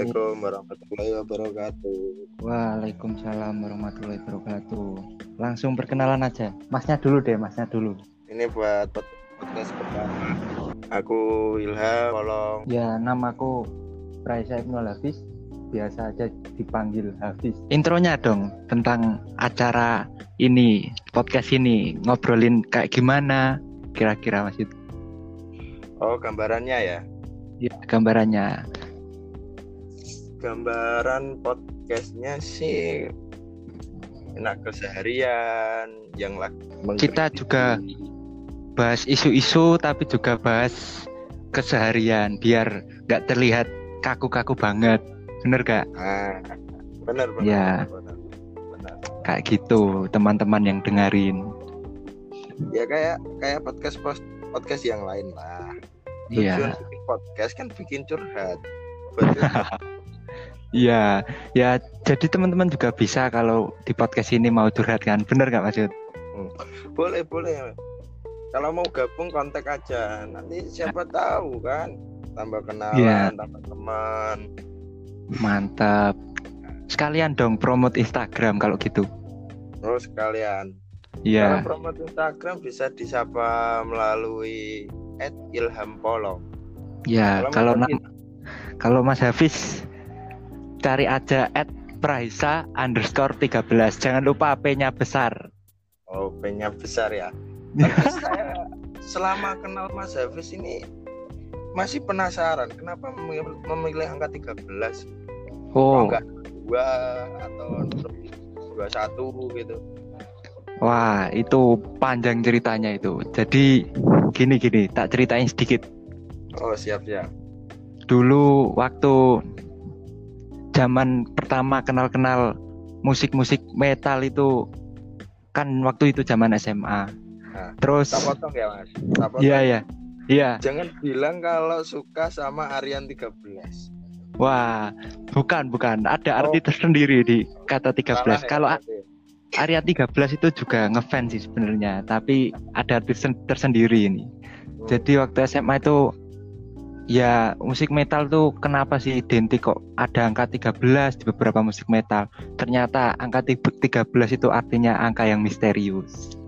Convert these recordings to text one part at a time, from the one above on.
Assalamualaikum warahmatullahi wabarakatuh. Waalaikumsalam warahmatullahi wabarakatuh. Langsung perkenalan aja. Masnya dulu deh, masnya dulu. Ini buat podcast pertama. Aku Ilham, tolong. Ya, namaku Raisa Ibnul Hafiz. Biasa aja dipanggil Hafiz. Intronya dong tentang acara ini, podcast ini. Ngobrolin kayak gimana kira-kira Mas itu. Oh, gambarannya ya. Ya, gambarannya gambaran podcastnya sih enak keseharian yang lagi kita juga bahas isu-isu tapi juga bahas keseharian biar nggak terlihat kaku-kaku banget bener gak? Ah, bener bener, ya. bener, bener. kayak gitu teman-teman yang dengerin ya kayak kayak podcast post podcast yang lain lah Iya. Tujuan podcast kan bikin curhat Iya, ya jadi teman-teman juga bisa kalau di podcast ini mau curhat kan, bener nggak maksud? Hmm. Boleh boleh. Kalau mau gabung kontak aja, nanti siapa tahu kan, tambah kenalan, Iya. tambah teman. Mantap. Sekalian dong promote Instagram kalau gitu. Terus kalian, Iya. kalau promote Instagram bisa disapa melalui @ilhampolong. Ya, kalau Mas na- kalau Mas Hafiz cari aja at Praisa underscore 13 Jangan lupa P-nya besar. Oh, pennya besar ya. Saya selama kenal Mas Hafiz ini masih penasaran kenapa memilih, memilih angka 13 Oh, enggak dua atau dua satu gitu? Wah itu panjang ceritanya itu. Jadi gini-gini, tak ceritain sedikit. Oh siap siap. Dulu waktu zaman pertama kenal-kenal musik-musik metal itu Kan waktu itu zaman SMA Nah, Terus, tak potong ya mas tak potong. iya ya, iya jangan bilang kalau suka sama Aryan 13 Wah, bukan bukan. Ada Oh. arti tersendiri di kata 13. Salah ya, Kalau A- berarti. area 13 itu juga ngefans sih sebenarnya, tapi ada arti sen- tersendiri ini. Hmm. Jadi waktu SMA itu ya musik metal tuh kenapa sih identik kok ada angka 13 di beberapa musik metal. Ternyata angka ti- 13 itu artinya angka yang misterius.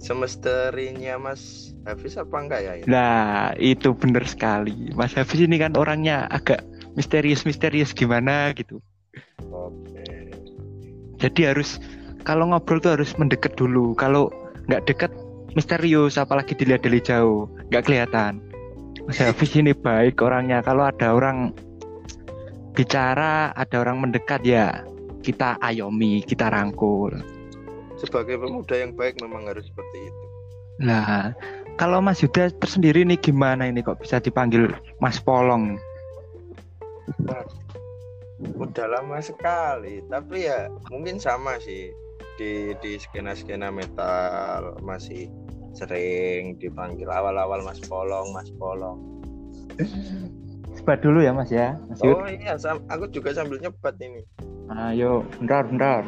semisterinya Mas Hafiz apa enggak ya ini? Nah, itu bener sekali. Mas Hafiz ini kan orangnya agak misterius-misterius gimana gitu. oke Jadi harus kalau ngobrol tuh harus mendekat dulu. Kalau nggak deket misterius, apalagi dilihat dari jauh, nggak kelihatan. Mas Hafiz ini baik orangnya. Kalau ada orang bicara, ada orang mendekat ya kita ayomi, kita rangkul. sebagai pemuda yang baik memang harus seperti itu Nah, kalau Mas Yuda tersendiri nih gimana ini kok bisa dipanggil Mas Polong? udah lama sekali tapi ya mungkin sama sih di di skena skena metal masih sering dipanggil awal-awal Mas Polong Mas Polong Sebat dulu ya Mas ya, Mas Yud. oh iya aku juga sambil nyebat ini Ayo, bentar, bentar.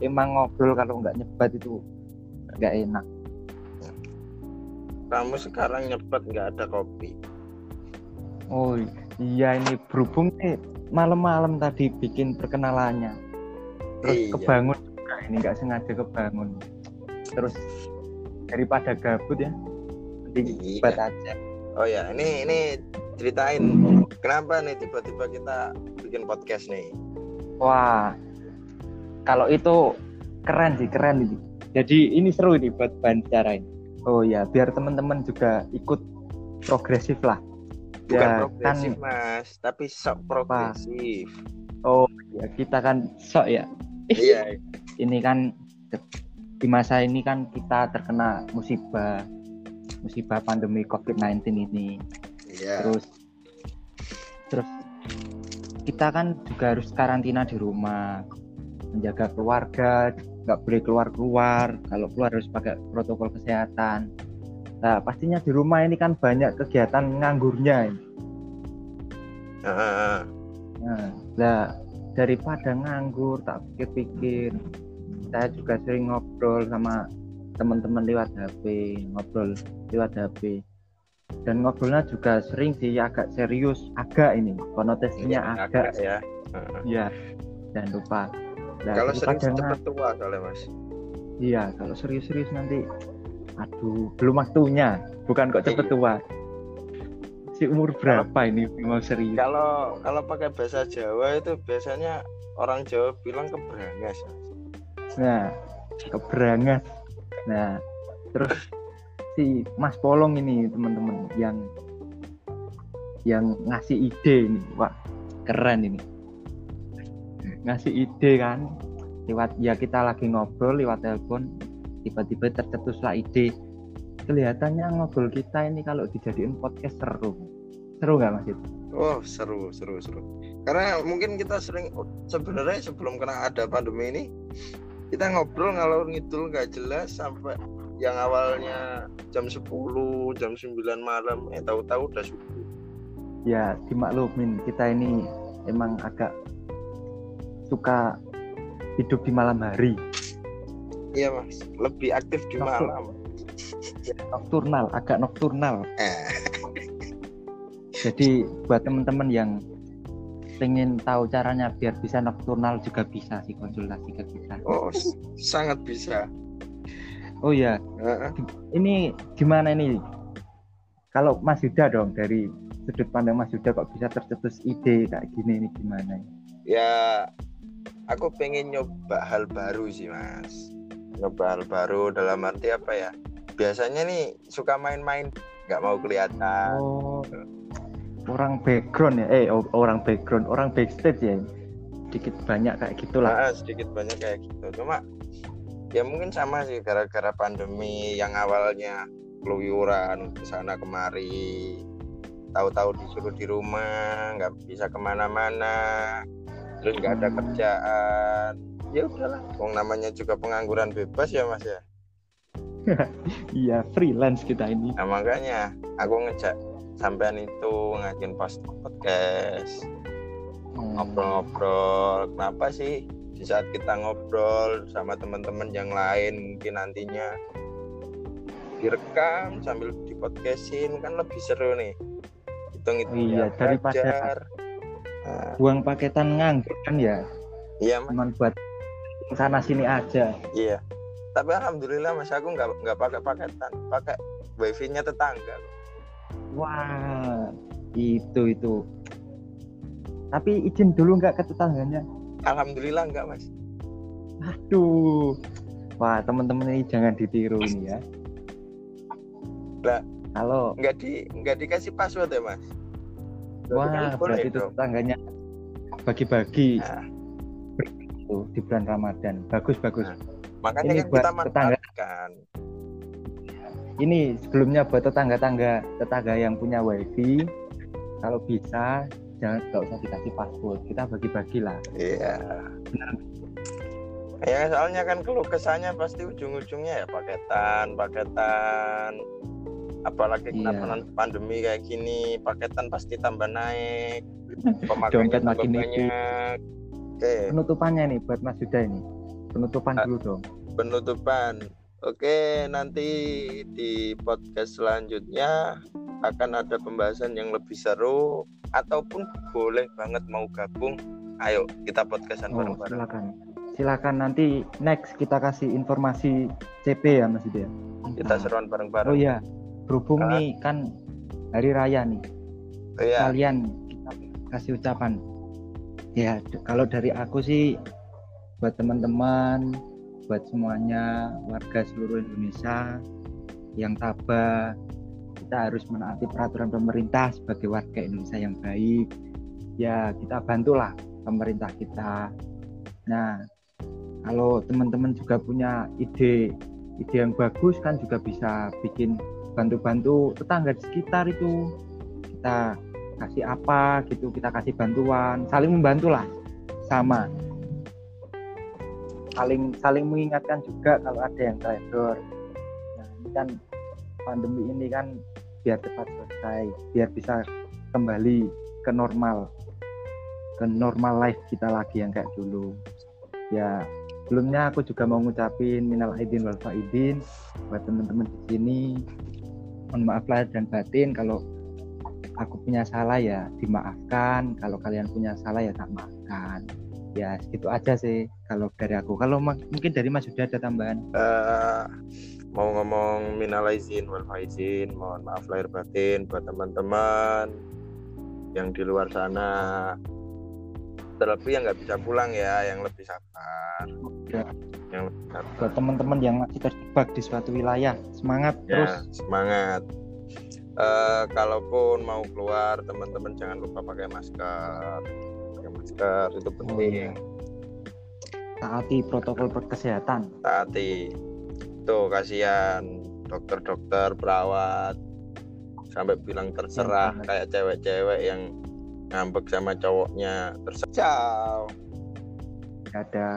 Emang ngobrol kalau nggak nyebat itu nggak enak. kamu sekarang nyebat nggak ada kopi Oh iya ini berhubung nih malam-malam tadi bikin perkenalannya. Terus Iya. kebangun juga ini nggak sengaja kebangun. Terus daripada gabut ya, mending Iya. nyebat aja. oh ya ini ini ceritain kenapa nih tiba-tiba kita bikin podcast nih Wah, kalau itu keren sih, keren ini. Jadi ini seru nih buat bahan bicara ini. Oh ya, biar teman-teman juga ikut progresif lah. bukan Ya, progresif kan- mas tapi sok progresif Oh ya, kita kan sok ya. iya Ini kan di masa ini kan kita terkena musibah musibah pandemi COVID-19 ini. iya Terus terus kita kan juga harus karantina di rumah, menjaga keluarga, nggak boleh keluar-keluar. Kalau keluar harus pakai protokol kesehatan. Nah, pastinya di rumah ini kan banyak kegiatan nganggurnya. Ah, Nah, lah daripada nganggur tak pikir-pikir, saya juga sering ngobrol sama teman-teman lewat HP, ngobrol lewat HP. dan ngobrolnya juga sering sih agak serius agak ini konotasinya Iya, agak, ya Heeh. ya jangan lupa Nah, kalau sering kadang- cepet tua soalnya mas iya kalau serius-serius nanti aduh belum waktunya bukan kok cepet Iya. tua si umur berapa ini mau serius kalau kalau pakai bahasa Jawa itu biasanya orang Jawa bilang keberangas Mas. Nah, keberangan. Nah, terus si Mas Polong ini teman-teman yang yang ngasih ide ini, wah keren ini. Ngasih ide kan, lewat ya kita lagi ngobrol lewat telepon, tiba-tiba tercetuslah ide. Kelihatannya ngobrol kita ini kalau dijadiin podcast seru. Seru nggak Mas? It? Oh seru seru seru. Karena mungkin kita sering sebenarnya sebelum kena ada pandemi ini kita ngobrol ngalor ngidul nggak jelas sampai yang awalnya jam 10 jam 9 malam eh tahu-tahu udah subuh. Ya, dimaklumin kita ini emang agak suka hidup di malam hari. Iya mas, lebih aktif di Waktu- malam. Nokturnal, agak nokturnal. Eh, Jadi buat teman-teman yang pengen tahu caranya biar bisa nokturnal juga bisa sih konsultasi ke kita. oh sangat bisa. Oh ya, Heeh. ini gimana ini? Kalau Mas Yuda dong dari sudut pandang Mas Yuda kok bisa tercetus ide kayak gini ini gimana? ya aku pengen nyoba hal baru sih mas nyoba hal baru dalam arti apa ya biasanya nih suka main-main nggak mau kelihatan Oh, orang background ya? Eh, orang background, orang backstage ya? Dikit banyak kayak gitulah. Nah, sedikit banyak kayak gitu cuma ya mungkin sama sih gara-gara pandemi yang awalnya keluyuran ke sana kemari tahu-tahu disuruh di rumah nggak bisa ke mana-mana terus nggak ada Hmm. kerjaan ya udahlah wong namanya juga pengangguran bebas ya mas ya Iya, freelance kita ini. Nah makanya aku ngejak sampean itu ngajakin post podcast Hmm. ngobrol-ngobrol. Kenapa sih di saat kita ngobrol sama teman-teman yang lain mungkin nantinya direkam sambil di podcastin kan lebih seru nih. Hitung hitung Iya, daripada- Nah, Buang paketan nganggur kan ya? iya mas, Cuman buat sana sini aja. iya. Tapi alhamdulillah mas aku nggak nggak pakai paketan, pakai wifi-nya tetangga. Wah, itu itu. Tapi izin dulu nggak ke tetangganya? Alhamdulillah nggak mas. Aduh. Wah, teman-teman ini jangan ditiru ini ya. Lah. Kalau Nggak di nggak dikasih password ya mas. Wah, berarti itu tetangganya bagi-bagi Nah. di bulan Ramadan. Bagus bagus. Nah. Makanya Ini kan buat kita tetangga. Ini sebelumnya buat tetangga-tangga tetangga yang punya wifi, kalau bisa jangan nggak usah dikasih password. Kita bagi-bagi lah. Iya. Ya soalnya kan keluh kesahnya pasti ujung-ujungnya ya paketan, paketan. Apalagi kena Iya. pan- pandemi kayak gini, paketan pasti tambah naik. Dompet makin banyak. Oke, Penutupannya nih buat Mas Yuda ini. Penutupan Ah. dulu dong. penutupan. Oke, nanti di podcast selanjutnya akan ada pembahasan yang lebih seru ataupun boleh banget mau gabung. Ayo kita podcastan Oh, bareng-bareng. silakan. Silakan nanti next kita kasih informasi CP ya Mas Yuda. Kita Nah, seruan Oh bareng-bareng. iya, berhubung Ah. nih kan hari raya nih. Iya. Kalian kita kasih ucapan. Ya, kalau dari aku sih buat teman-teman, buat semuanya warga seluruh Indonesia yang tabah, kita harus menaati peraturan pemerintah sebagai warga Indonesia yang baik. Ya, kita bantulah pemerintah kita. Nah, kalau teman-teman juga punya ide ide yang bagus kan juga bisa bikin bantu-bantu tetangga di sekitar itu kita kasih apa gitu kita kasih bantuan saling membantu lah sama saling saling mengingatkan juga kalau ada yang teledor nah ini kan pandemi ini kan biar cepat selesai biar bisa kembali ke normal ke normal life kita lagi yang kayak dulu. Ya sebelumnya aku juga mau ngucapin minal aidin wal faidin buat teman-teman di sini. Mohon maaf lahir dan batin kalau aku punya salah ya dimaafkan kalau kalian punya salah ya tak maafkan ya segitu aja sih kalau dari aku. Kalau mungkin dari Mas sudah ada tambahan? Uh, mau ngomong minal izin wal faizin mohon maaf lahir batin buat teman-teman yang di luar sana. Terlebih yang nggak bisa pulang ya yang lebih sabar. Ya. yang lebih sabar. buat teman-teman yang masih terjebak di suatu wilayah semangat ya, terus. semangat. Uh, kalaupun mau keluar teman-teman jangan lupa pakai masker masker itu penting. oh, ya. taati protokol kesehatan taati. Tuh kasihan. Dokter-dokter perawat sampai bilang terserah. Ya, kayak cewek-cewek yang ngambek sama cowoknya terserah. Ada